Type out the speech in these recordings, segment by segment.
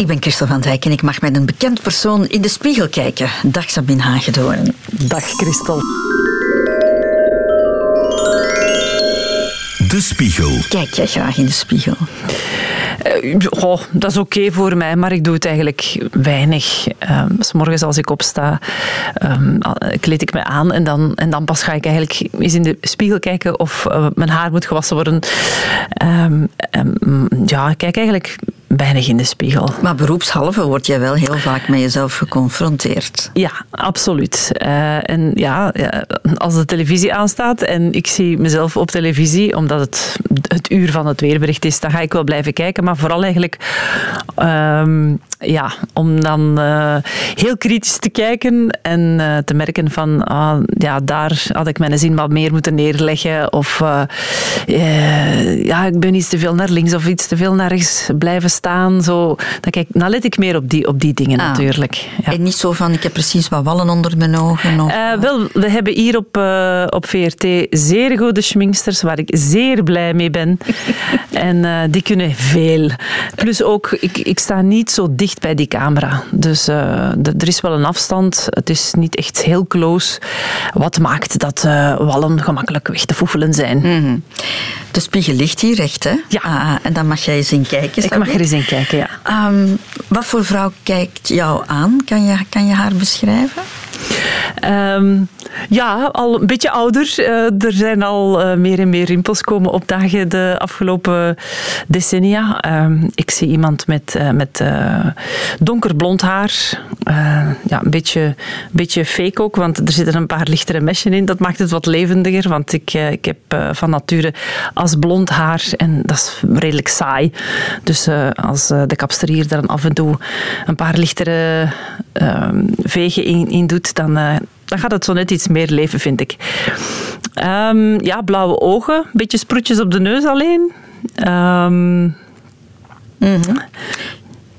Ik ben Christel van Dijk en ik mag met een bekend persoon in de spiegel kijken. Dag Sabine Hagedoorn. Dag Christel. De Spiegel. Kijk jij graag in de spiegel? Uh, oh, dat is oké okay voor mij, maar ik doe het eigenlijk weinig. Um, s morgens als ik opsta, um, kleed ik me aan en dan, en dan pas ga ik eigenlijk eens in de spiegel kijken of uh, mijn haar moet gewassen worden. Um, ja, ik kijk eigenlijk weinig in de spiegel. Maar beroepshalve word jij wel heel vaak met jezelf geconfronteerd. Ja, absoluut. Uh, en ja, als de televisie aanstaat en ik zie mezelf op televisie, omdat het het uur van het weerbericht is, dan ga ik wel blijven kijken. Maar vooral eigenlijk um, ja, om dan uh, heel kritisch te kijken en te merken van ah, ja, daar had ik mijn zin wat meer moeten neerleggen. Of ja, ik ben iets te veel naar links of iets te veel naar rechts blijven staan. Zo. Dan, kijk, dan let ik meer op die, op die dingen ah. natuurlijk. Ja. En niet zo van ik heb precies wat wallen onder mijn ogen? Of, wel, we hebben hier op, op VRT zeer goede schminksters waar ik zeer blij mee ben. en die kunnen veel. Plus ook, ik, ik sta niet zo dicht bij die camera. Dus er is wel een afstand. Het is niet echt heel close. Wat maakt dat wallen gemakkelijk weg te foefelen zijn. Mm -hmm. De spiegel ligt hier recht, hè? Ja. Ah, en dan mag jij eens in kijken. Ik mag er kijken. Um, wat voor vrouw kijkt jou aan? Kan kan je haar beschrijven? Um, ja, al een beetje ouder. Uh, er zijn al uh, meer en meer rimpels komen opdagen de afgelopen decennia. Um, ik zie iemand met, uh, met donkerblond haar. ja, een beetje, beetje fake ook, want er zitten een paar lichtere mesjes in. Dat maakt het wat levendiger, want ik, ik heb van nature als blond haar en dat is redelijk saai. Dus als de kapster hier dan af en toe een paar lichtere vegen in, in doet, dan, dan gaat het zo net iets meer leven, vind ik. Um, ja, blauwe ogen, beetje sproetjes op de neus alleen. Um.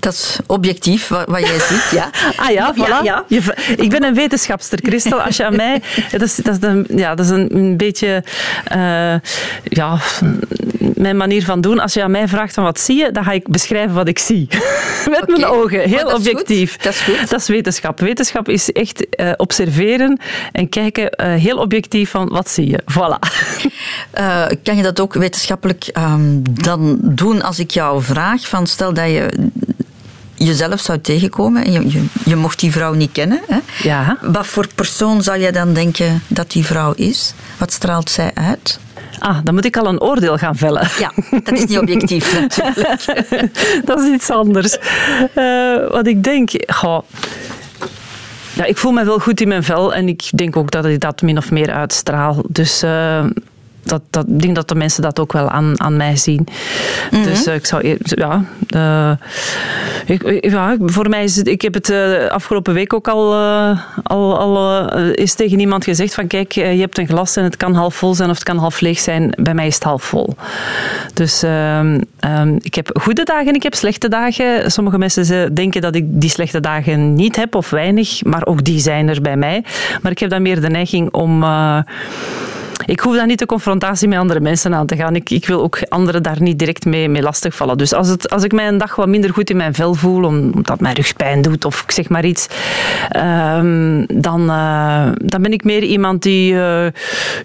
Dat is objectief wat, wat jij ziet, ja. ah ja, voilà. Ja, ja. Je, ik ben een wetenschapster, Christel. Als je aan mij... Dat is, dat is, een, ja, dat is een, beetje... Uh, ja, mijn manier van doen. Als je aan mij vraagt van wat zie je, dan ga ik beschrijven wat ik zie. Met okay. mijn ogen. Heel objectief. Dat is goed. Dat is wetenschap. Wetenschap is echt uh, observeren en kijken uh, heel objectief van wat zie je. Voilà. Kan je dat ook wetenschappelijk um, dan doen als ik jou vraag van stel dat je jezelf zou tegenkomen en je, je, je, mocht die vrouw niet kennen. Hè? Ja. Wat voor persoon zou je dan denken dat die vrouw is? Wat straalt zij uit? Ah, dan moet ik al een oordeel gaan vellen. Ja, dat is niet objectief natuurlijk. dat is iets anders. Uh, wat ik denk... Goh, ja, ik voel me wel goed in mijn vel en ik denk ook dat ik dat min of meer uitstraal. Dus... Uh, dat, dat, ik denk dat de mensen dat ook wel aan, aan mij zien. Mm -hmm. Dus uh, ik zou... Ja, uh, ik, ja, voor mij is het... Ik heb het uh, afgelopen week ook al, al, al is tegen iemand gezegd van kijk, je hebt een glas en het kan half vol zijn of het kan half leeg zijn. Bij mij is het half vol. Dus um, ik heb goede dagen en ik heb slechte dagen. Sommige mensen denken dat ik die slechte dagen niet heb of weinig, maar ook die zijn er bij mij. Maar ik heb dan meer de neiging om ik hoef dan niet de confrontatie met andere mensen aan te gaan. Ik, ik wil ook anderen daar niet direct mee, mee lastigvallen. Dus als, het, als ik mij een dag wat minder goed in mijn vel voel, omdat mijn rug pijn doet of ik zeg maar iets, um, dan, uh, dan ben ik meer iemand die... Uh,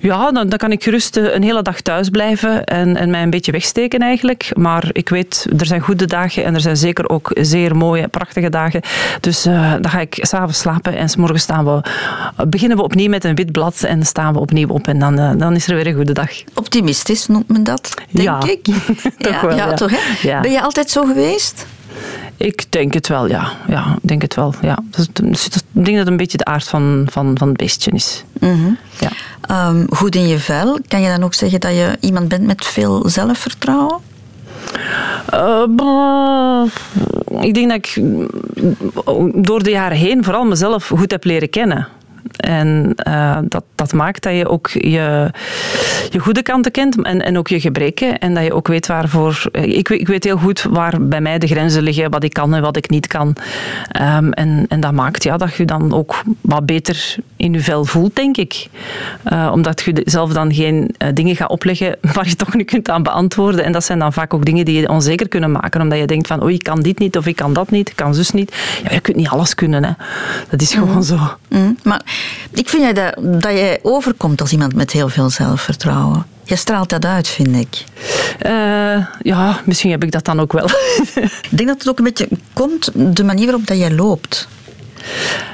ja, dan, dan kan ik gerust een hele dag thuis blijven en, en mij een beetje wegsteken eigenlijk. Maar ik weet, er zijn goede dagen en er zijn zeker ook zeer mooie, prachtige dagen. Dus uh, dan ga ik s'avonds slapen en s staan we, beginnen we opnieuw met een wit blad en staan we opnieuw op en dan dan is er weer een goede dag. Optimistisch noemt men dat, denk ja, ik. toch ja, wel, ja, ja. Toch, hè? Ben je altijd zo geweest? Ik denk het wel, ja. ja ik denk het wel, ja. Ik denk dat het een beetje de aard van, van, van het beestje is. Mm -hmm. ja. Um, goed in je vel. Kan je dan ook zeggen dat je iemand bent met veel zelfvertrouwen? Uh, ik denk dat ik door de jaren heen vooral mezelf goed heb leren kennen. En uh, dat, dat maakt dat je ook je, je goede kanten kent en, en ook je gebreken. En dat je ook weet waarvoor... Ik, ik weet heel goed waar bij mij de grenzen liggen, wat ik kan en wat ik niet kan. Um, en, en dat maakt ja, dat je dan ook wat beter in je vel voelt, denk ik. Uh, omdat je zelf dan geen uh, dingen gaat opleggen waar je toch niet kunt aan beantwoorden. En dat zijn dan vaak ook dingen die je onzeker kunnen maken. Omdat je denkt van, oh, ik kan dit niet of ik kan dat niet, ik kan zus niet. Ja, je kunt niet alles kunnen. Hè. Dat is gewoon mm. zo. Mm. Maar ik vind dat, dat jij overkomt als iemand met heel veel zelfvertrouwen. Je straalt dat uit, vind ik. Uh, ja, misschien heb ik dat dan ook wel. ik denk dat het ook een beetje komt, de manier waarop dat jij loopt.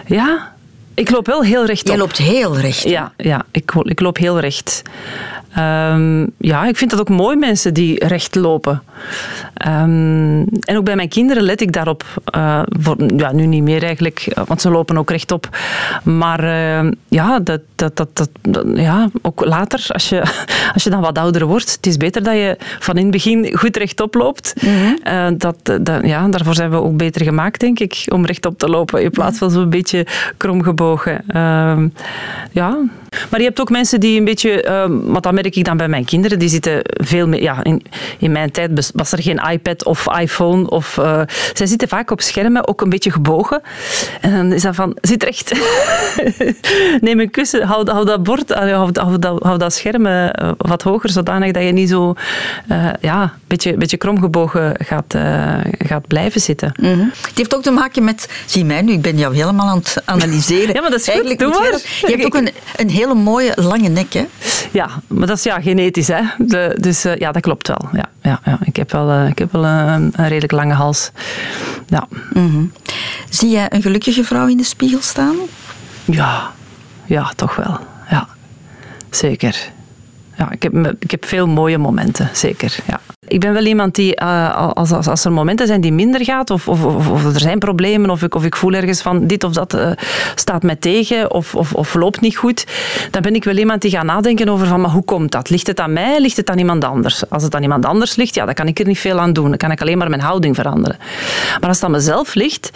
Ja, ik loop wel heel recht. Jij loopt heel recht. Ja, ja ik, ik loop heel recht. Um, ja, ik vind dat ook mooi, mensen die recht lopen. Um, en ook bij mijn kinderen let ik daarop. Uh, voor, ja, nu niet meer eigenlijk, want ze lopen ook rechtop. Maar uh, ja, dat, dat, dat, dat, ja, ook later, als je, als je dan wat ouder wordt, het is beter dat je van in het begin goed rechtop loopt. Mm -hmm. uh, dat, dat, ja, daarvoor zijn we ook beter gemaakt, denk ik, om rechtop te lopen. In plaats van zo'n beetje kromgebogen. ja. Maar je hebt ook mensen die een beetje, wat dan merk ik dan bij mijn kinderen, die zitten veel meer... Ja, in, in mijn tijd was er geen iPad of iPhone. Of, uh, zij zitten vaak op schermen, ook een beetje gebogen. En dan is dat van, zit recht. Neem een kussen, hou, hou dat bord, hou, hou, dat, hou dat scherm uh, wat hoger, zodanig dat je niet zo uh, ja, een beetje, beetje kromgebogen gaat, gaat blijven zitten. Mm -hmm. Het heeft ook te maken met, zie mij nu, ik ben jou helemaal aan het analyseren. ja, maar dat is goed, doe maar. Je hebt ook een, een hele mooie lange nek, hè? Ja, maar dat is ja, genetisch, hè. De, dus ja, dat klopt wel. Ja, ja, ja. Ik heb wel, ik heb wel een, een redelijk lange hals. Ja. Mm -hmm. Zie jij een gelukkige vrouw in de spiegel staan? Ja, ja toch wel. Ja, zeker. Ja, ik, heb, ik heb veel mooie momenten, zeker. Ja. Ik ben wel iemand die, uh, als, als, als, er momenten zijn die minder gaat, of, of, of, er zijn problemen, of ik, of ik voel ergens van dit of dat uh, staat mij tegen, of, of, of loopt niet goed, dan ben ik wel iemand die gaat nadenken over van, maar hoe komt dat? Ligt het aan mij, ligt het aan iemand anders? Als het aan iemand anders ligt, ja, dan kan ik er niet veel aan doen. Dan kan ik alleen maar mijn houding veranderen. Maar als het aan mezelf ligt,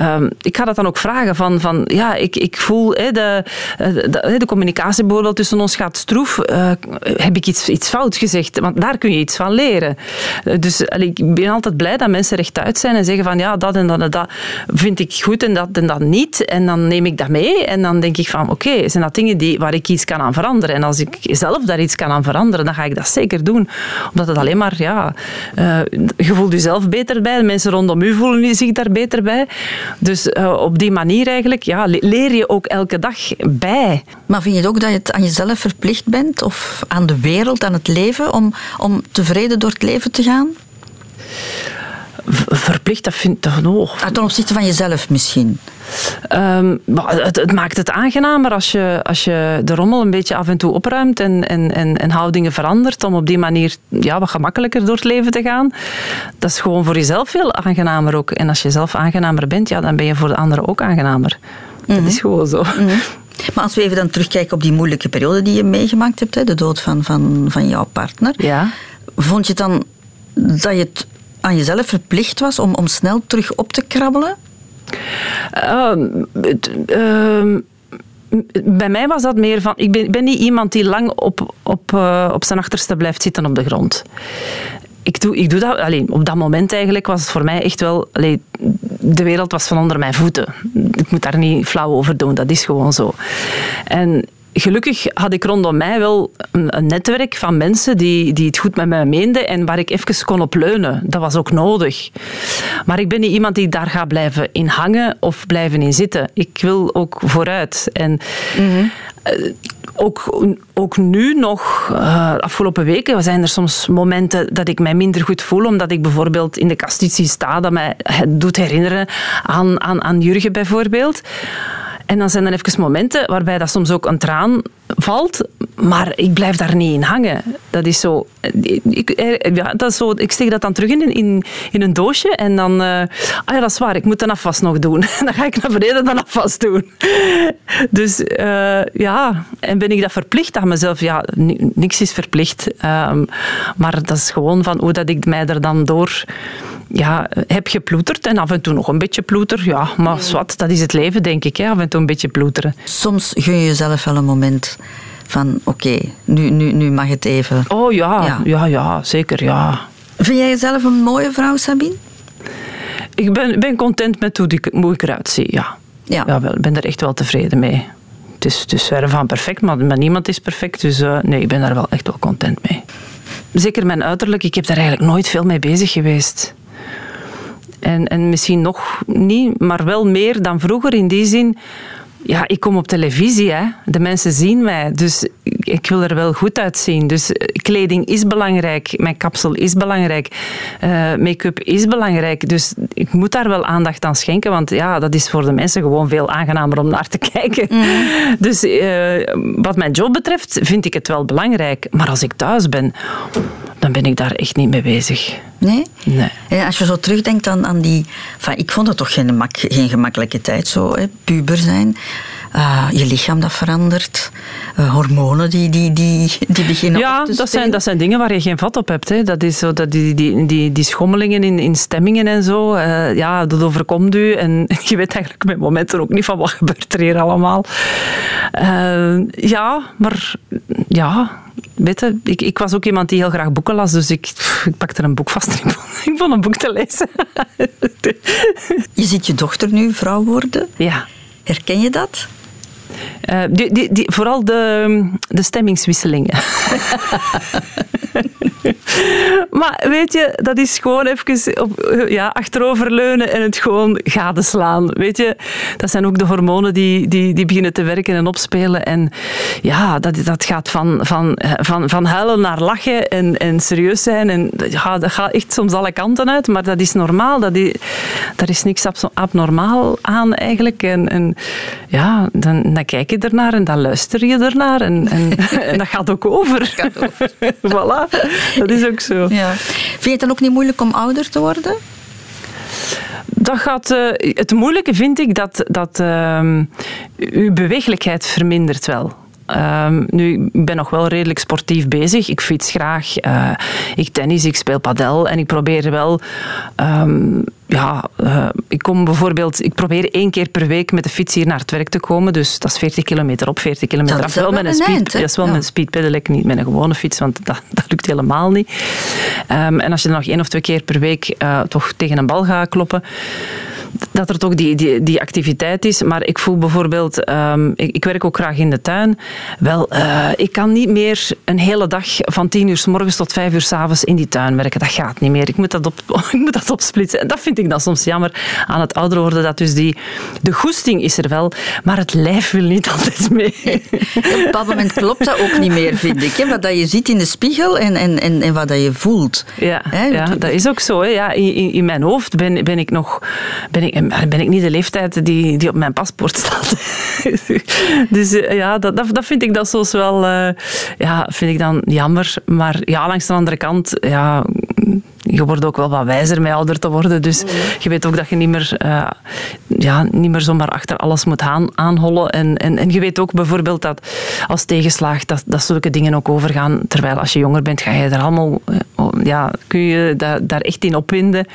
uh, ik ga dat dan ook vragen van, van ja, ik, ik voel de, de, de, communicatie bijvoorbeeld tussen ons gaat stroef. Heb ik iets, iets fout gezegd? Want daar kun je iets van leren. Dus allee, ik ben altijd blij dat mensen rechtuit zijn en zeggen van ja, dat en dat en dat vind ik goed en dat en dat niet. En dan neem ik dat mee en dan denk ik van oké, zijn dat dingen die, waar ik iets kan aan veranderen? En als ik zelf daar iets kan aan veranderen, dan ga ik dat zeker doen. Omdat het alleen maar, ja, uh, je voelt jezelf beter bij, de mensen rondom u voelen zich daar beter bij. Dus uh, op die manier eigenlijk, ja, leer je ook elke dag bij. Maar vind je ook dat je het aan jezelf verplicht bent of aan de wereld, aan het leven, om, om tevreden door het leven te gaan? Verplicht, dat vind ik toch nog. Ah, ten opzichte van jezelf misschien? Um, het, het, maakt het aangenamer als je, als je de rommel een beetje af en toe opruimt en, en, en, en houdingen verandert om op die manier ja, wat gemakkelijker door het leven te gaan. Dat is gewoon voor jezelf veel aangenamer ook. En als je zelf aangenamer bent, ja, dan ben je voor de anderen ook aangenamer. Mm -hmm. Dat is gewoon zo. Mm -hmm. Maar als we even dan terugkijken op die moeilijke periode die je meegemaakt hebt, de dood van, van, van jouw partner. Ja. Vond je dan dat je het aan jezelf verplicht was om, om snel terug op te krabbelen? Uh, uh, bij mij was dat meer van. Ik ben, niet iemand die lang op, op, uh, op zijn achterste blijft zitten op de grond. Ik doe, ik doe dat alleen. Op dat moment eigenlijk was het voor mij echt wel. De wereld was van onder mijn voeten. Ik moet daar niet flauw over doen, dat is gewoon zo. En gelukkig had ik rondom mij wel een, een, netwerk van mensen die, die het goed met mij meenden en waar ik even kon op leunen. Dat was ook nodig. Maar ik ben niet iemand die daar gaat blijven in hangen of blijven in zitten. Ik wil ook vooruit. En mm -hmm. uh, ook, ook nu nog, uh, afgelopen weken, zijn er soms momenten dat ik mij minder goed voel, omdat ik bijvoorbeeld in de kastitie sta, dat mij het doet herinneren aan, aan, aan Jurgen bijvoorbeeld. En dan zijn er even momenten waarbij dat soms ook een traan valt, maar ik blijf daar niet in hangen. Dat is zo. Ik, eh, ja, dat is zo, ik steek dat dan terug in, in, in een doosje en dan. Uh, ah ja, dat is waar, ik moet de afwas nog doen. dan ga ik naar beneden de afwas doen. Dus uh, ja, en ben ik dat verplicht aan mezelf? Ja, niks is verplicht. Um, maar dat is gewoon van hoe dat ik mij er dan door ja, heb geploeterd en af en toe nog een beetje ploeter. Ja, maar wat, dat is het leven, denk ik. Hè? Af en toe een beetje ploeteren. Soms gun je jezelf wel een moment van oké, nu, nu, nu mag het even. Oh ja, ja, ja, ja, zeker, ja. Vind jij jezelf een mooie vrouw, Sabine? Ik ben, ben content met hoe ik, hoe ik eruit zie, ja. Ja. ja ik ben er echt wel tevreden mee. Het is, het is verre van perfect, maar, niemand is perfect. Dus uh, nee, ik ben daar wel echt wel content mee. Zeker mijn uiterlijk, ik heb daar eigenlijk nooit veel mee bezig geweest. En, en misschien nog niet, maar wel meer dan vroeger in die zin ja, ik kom op televisie. Hè. De mensen zien mij. Dus ik wil er wel goed uitzien. Dus eh, kleding is belangrijk. Mijn kapsel is belangrijk. Uh, Make-up is belangrijk. Dus ik moet daar wel aandacht aan schenken. Want ja, dat is voor de mensen gewoon veel aangenamer om naar te kijken. Mm. Dus uh, wat mijn job betreft vind ik het wel belangrijk. Maar als ik thuis ben, dan ben ik daar echt niet mee bezig. Nee? Nee. En als je zo terugdenkt aan, aan die... Enfin, ik vond het toch geen, geen gemakkelijke tijd, zo, hè, puber zijn. Uh, je lichaam dat verandert. Uh, hormonen die, die, die, die beginnen ja, op te dat zijn, dat zijn dingen waar je geen vat op hebt. Hè. Dat is zo, dat die, die, die, die schommelingen in, in stemmingen en zo. Uh, ja, dat overkomt u. En je weet eigenlijk met momenten ook niet van wat gebeurt er hier allemaal. ja, maar ja, weet je, ik, ik, was ook iemand die heel graag boeken las, dus ik, ik pakte een boek vast en ik vond een boek te lezen. je ziet je dochter nu vrouw worden. Ja. Herken je dat? Uh, die, die, die, vooral de, de stemmingswisselingen. maar weet je, dat is gewoon even op, ja, achteroverleunen en het gewoon gadeslaan. Weet je, dat zijn ook de hormonen die, die, die beginnen te werken en opspelen. En ja, dat, dat gaat van, van, van, van huilen naar lachen en, en serieus zijn. En ja, dat gaat echt soms alle kanten uit, maar dat is normaal. Dat is, daar is niks abnormaal aan eigenlijk. En, en ja, dan, dan kijk je ernaar en dan luister je ernaar. En, en, en dat gaat ook over. Dat gaat over. voilà, dat is ook zo. Ja. Vind je het dan ook niet moeilijk om ouder te worden? Dat gaat, uh, het moeilijke vind ik dat, dat uh, uw beweeglijkheid vermindert wel. Um, nu, ik ben nog wel redelijk sportief bezig. Ik fiets graag, uh, ik tennis, ik speel padel en ik probeer wel... Um, ja, uh, ik kom bijvoorbeeld... Ik probeer één keer per week met de fiets hier naar het werk te komen. Dus dat is 40 kilometer op, 40 kilometer dat af. Wel met een speed, eind, dat is wel ja. met een niet met een gewone fiets, want dat, dat lukt helemaal niet. Um, en als je dan nog één of twee keer per week uh, toch tegen een bal gaat kloppen dat er toch die, die, die activiteit is. Maar ik voel bijvoorbeeld, um, ik, ik, werk ook graag in de tuin. Wel, uh, ik kan niet meer een hele dag van tien uur s morgens tot vijf uur s avonds in die tuin werken. Dat gaat niet meer. Ik moet dat, op, ik moet dat opsplitsen. En dat vind ik dan soms jammer aan het ouder worden. Dat dus die, de goesting is er wel, maar het lijf wil niet altijd mee. Op een bepaald moment klopt dat ook niet meer, vind ik. Hè? Wat dat je ziet in de spiegel en, en, en, en wat dat je voelt. Ja, hè? ja dat is ook zo. Hè? Ja, in, in, in mijn hoofd ben, ben ik nog... Ben ik, ben ik niet de leeftijd die, die op mijn paspoort staat. dus ja, dat, dat, dat, vind ik dat soms wel uh, ja, vind ik dan jammer. Maar ja, langs de andere kant, ja, je wordt ook wel wat wijzer met ouder te worden. Dus je weet ook dat je niet meer, uh, ja, niet meer zomaar achter alles moet aan, aanhollen. En, en, en je weet ook bijvoorbeeld dat als tegenslaag dat, dat zulke dingen ook overgaan. Terwijl als je jonger bent, ga je er allemaal, uh, ja, kun je daar, daar echt in opwinden.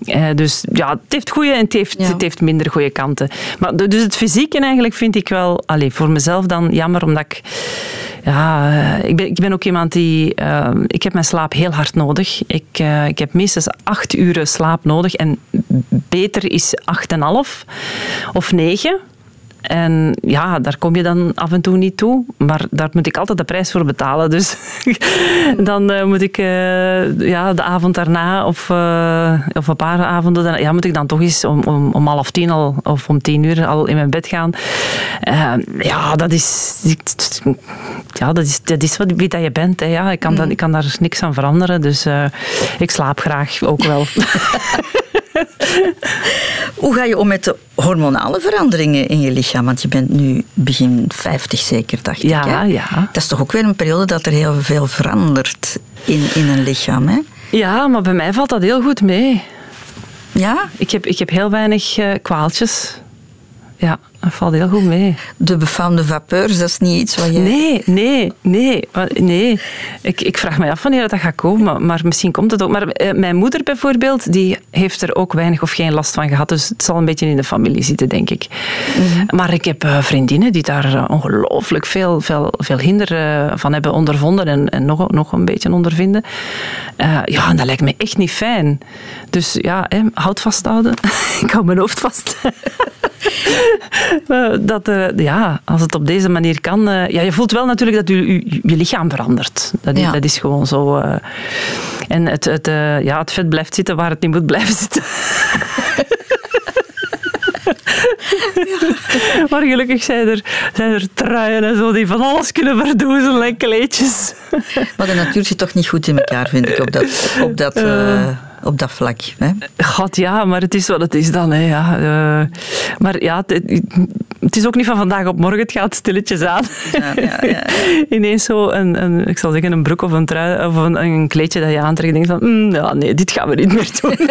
Uh, dus ja, het heeft goede en het heeft, ja. het heeft minder goede kanten. Maar dus het fysieke eigenlijk vind ik wel, allez, voor mezelf dan jammer, omdat ik ja, ik ben, ik ben ook iemand die... Uh, ik heb mijn slaap heel hard nodig. Ik, uh, ik heb minstens acht uren slaap nodig. En beter is acht en half of negen. En ja, daar kom je dan af en toe niet toe. Maar daar moet ik altijd de prijs voor betalen. Dus dan uh, moet ik uh, ja, de avond daarna of, uh, of een paar avonden daarna, ja, moet ik dan toch eens om, om, om half tien al of om tien uur al in mijn bed gaan. ja, dat is, ja, dat is, dat is wat, wie dat je bent. Hè. Ja, ik, kan dat, ik kan daar niks aan veranderen. Dus ik slaap graag ook wel. Hoe ga je om met de hormonale veranderingen in je lichaam? Want je bent nu begin 50 zeker, dacht ja, ik. Hè? Ja, Dat is toch ook weer een periode dat er heel veel verandert in, in een lichaam, hè? Ja, maar bij mij valt dat heel goed mee. Ja? Ik heb, ik heb heel weinig uh, kwaaltjes. Ja, dat valt heel goed mee. De befaamde vapeurs, dat is niet iets wat je... Nee, nee, nee. nee. Ik, ik vraag me af wanneer dat gaat komen, maar misschien komt het ook. Maar eh, mijn moeder bijvoorbeeld, die heeft er ook weinig of geen last van gehad. Dus het zal een beetje in de familie zitten, denk ik. Mhm. Maar ik heb uh, vriendinnen die daar uh, ongelooflijk veel, veel, veel hinder van hebben ondervonden en, en nog, nog een beetje ondervinden. ja, en dat lijkt me echt niet fijn. Dus ja, hè, houd vasthouden. ik hou mijn hoofd vast. dat, uh, ja, als het op deze manier kan. Uh, ja, je voelt wel natuurlijk dat je, je, je lichaam verandert. Dat, ja. dat, is gewoon zo. Uh, en het, het, ja, het vet blijft zitten waar het niet moet blijven zitten. Ja. Maar gelukkig zijn er, zijn er truien en zo die van alles kunnen verdoezelen en kleedjes. Maar de natuur zit toch niet goed in elkaar, vind ik, op dat, op dat, uh, op dat vlak. Hè? God, ja, maar het is wat het is dan. Hè, ja. Uh, maar ja, het, het, is ook niet van vandaag op morgen. Het gaat stilletjes aan. Ja, ja, ja. Ineens zo een, een, ik zal zeggen, een broek of een trui of een, een kleedje dat je aantrekt. En denkt van, mm, ja, nee, dit gaan we niet meer doen.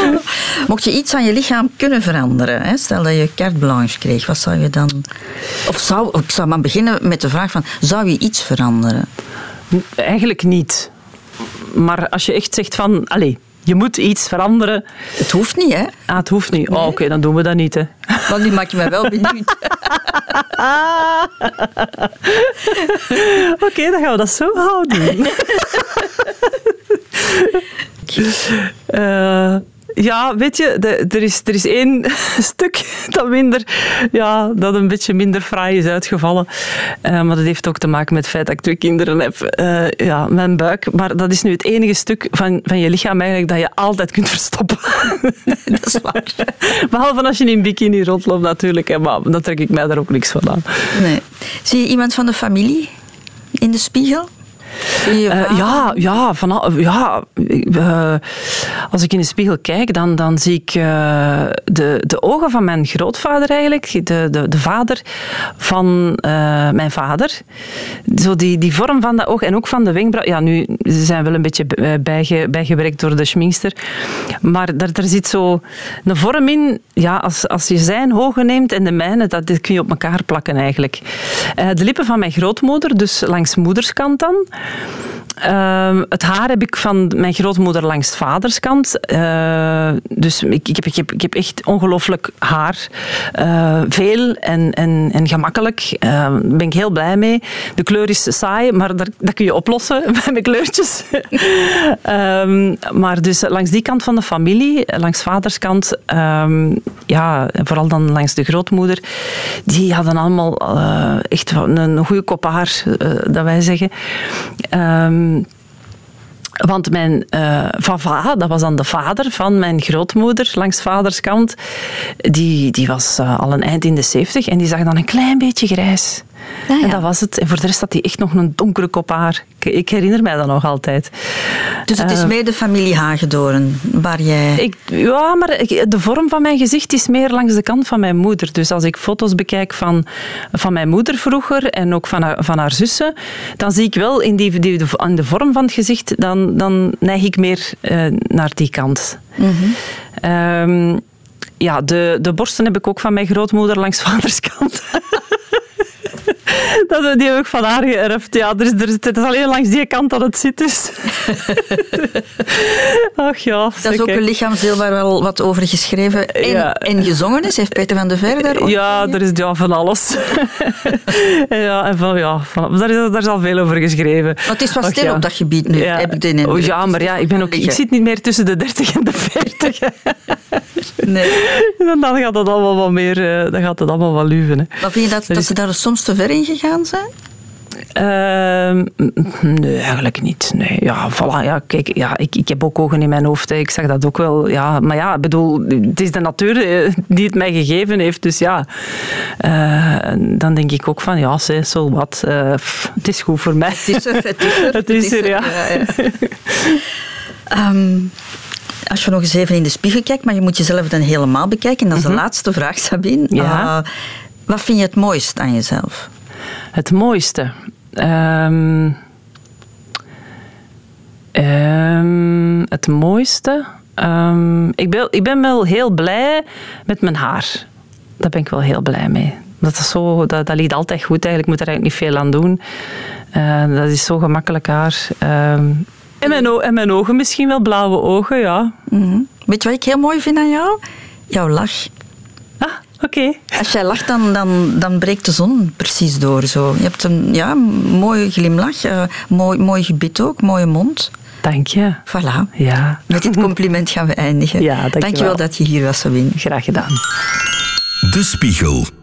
Mocht je iets aan je lichaam kunnen veranderen, hè? stel dat je carte blanche kreeg, wat zou je dan... Of zou, ik zou maar beginnen met de vraag van, zou je iets veranderen? Eigenlijk niet. Maar als je echt zegt van, allez, je moet iets veranderen. Het hoeft niet, hè? Ah, het hoeft niet. Oh, Oké, dan doen we dat niet, hè. Maar nu maak je mij wel benieuwd. Oké, dan gaan we dat zo houden. uh, Ja, weet je, de, er, is, er is één stuk dat, minder, ja, dat een beetje minder fraai is uitgevallen. Uh, maar dat heeft ook te maken met het feit dat ik twee kinderen heb. Uh, ja, mijn buik. Maar dat is nu het enige stuk van, van je lichaam eigenlijk dat je altijd kunt verstoppen. dat is waar. Behalve als je in bikini rondloopt natuurlijk. Maar dan trek ik mij daar ook niks van aan. Nee. Zie je iemand van de familie in de spiegel? Uh, ja, ja, van, ja uh, als ik in de spiegel kijk, dan, dan zie ik uh, de, de ogen van mijn grootvader eigenlijk, de, de, de vader van mijn vader. Zo die, die vorm van dat oog en ook van de wenkbrauw. Ja, nu ze zijn wel een beetje bijge, bijgewerkt door de schminkster. Maar daar, daar zit zo een vorm in, ja, als, als je zijn ogen neemt en de mijne, dat, dat kun je op elkaar plakken eigenlijk. de lippen van mijn grootmoeder, dus langs moederskant dan. Uh, het haar heb ik van mijn grootmoeder langs vaderskant. Uh, dus ik, ik, heb, ik, heb, echt ongelooflijk haar. Uh, veel en, en, en gemakkelijk. Daar ben ik heel blij mee. De kleur is saai, maar dat, kun je oplossen met mijn kleurtjes. maar dus langs die kant van de familie, langs vaderskant, um, ja, vooral dan langs de grootmoeder, die hadden allemaal echt een, een goede kop haar, dat wij zeggen. Um, want mijn uh, vava, dat was dan de vader van mijn grootmoeder langs vaderskant, die, die was uh, al een eind in de zeventig en die zag dan een klein beetje grijs. Ah, ja. En dat was het. En voor de rest had hij echt nog een donkere kop haar. Ik, herinner mij dat nog altijd. Dus het is uh, meer de familie Hagedoren waar jij... Ik, ja, maar de vorm van mijn gezicht is meer langs de kant van mijn moeder. Dus als ik foto's bekijk van, van mijn moeder vroeger en ook van haar, van haar zussen, dan zie ik wel in die, die, de, de vorm van het gezicht, dan, dan neig ik meer uh, naar die kant. Mm -hmm. um, ja, de, de borsten heb ik ook van mijn grootmoeder langs vaderskant. dat, die heb ik van haar geërfd. Ja, er is, er, het is alleen langs die kant dat het zit. Dus. Ach ja. Dat is ook een lichaamsdeel waar wel wat over geschreven en, ja. en gezongen is. Heeft Peter van de Ver daar Ja, er is ja, van alles. ja, en van, ja, van, daar, is, daar is al veel over geschreven. Maar het is wat stil ja. op dat gebied nu, ja. heb ik de indruk. Oh, ja, maar ja, ik, ben ook, ik zit niet meer tussen de 30 en de 40. Nee. Dan, dan gaat het allemaal wat meer, dan gaat het allemaal wat luven. Hè. Maar vind je dat, dat ze daar soms te ver in gegaan zijn? Uh, nee, eigenlijk niet. Nee, ja, voilà, ja, kijk, ja, ik, ik heb ook ogen in mijn hoofd. Hè. Ik zeg dat ook wel. Ja, maar ja, bedoel, het is de natuur eh, die het mij gegeven heeft. Dus ja, uh, dan denk ik ook van, ja, zo wat. Uh, het is goed voor mij. Het is er, het is er. het is er, ja. ja, ja. um, als je nog eens even in de spiegel kijkt, maar je moet jezelf dan helemaal bekijken. En dat is mm -hmm. de laatste vraag, Sabine. Ja. wat vind je het mooist aan jezelf? Het mooiste. Um, um, het mooiste. Ehm, ik, ben, ik ben wel heel blij met mijn haar. Daar ben ik wel heel blij mee. Dat, is zo, dat, dat liet altijd goed. Eigenlijk moet er eigenlijk niet veel aan doen. Uh, dat is zo gemakkelijk haar. Ehm, en, mijn, en mijn ogen misschien wel, blauwe ogen, ja. Mm Weet je wat ik heel mooi vind aan jou? Jouw lach. Ah, oké. Als jij lacht, dan, dan, dan breekt de zon precies door. Zo. Je hebt een ja, mooie glimlach, uh, mooi, mooi gebit ook, mooie mond. Dank je. Voilà. Ja. Met dit compliment gaan we eindigen. Ja, dank, dank je wel dat je hier was, Sabine. Graag gedaan. De Spiegel.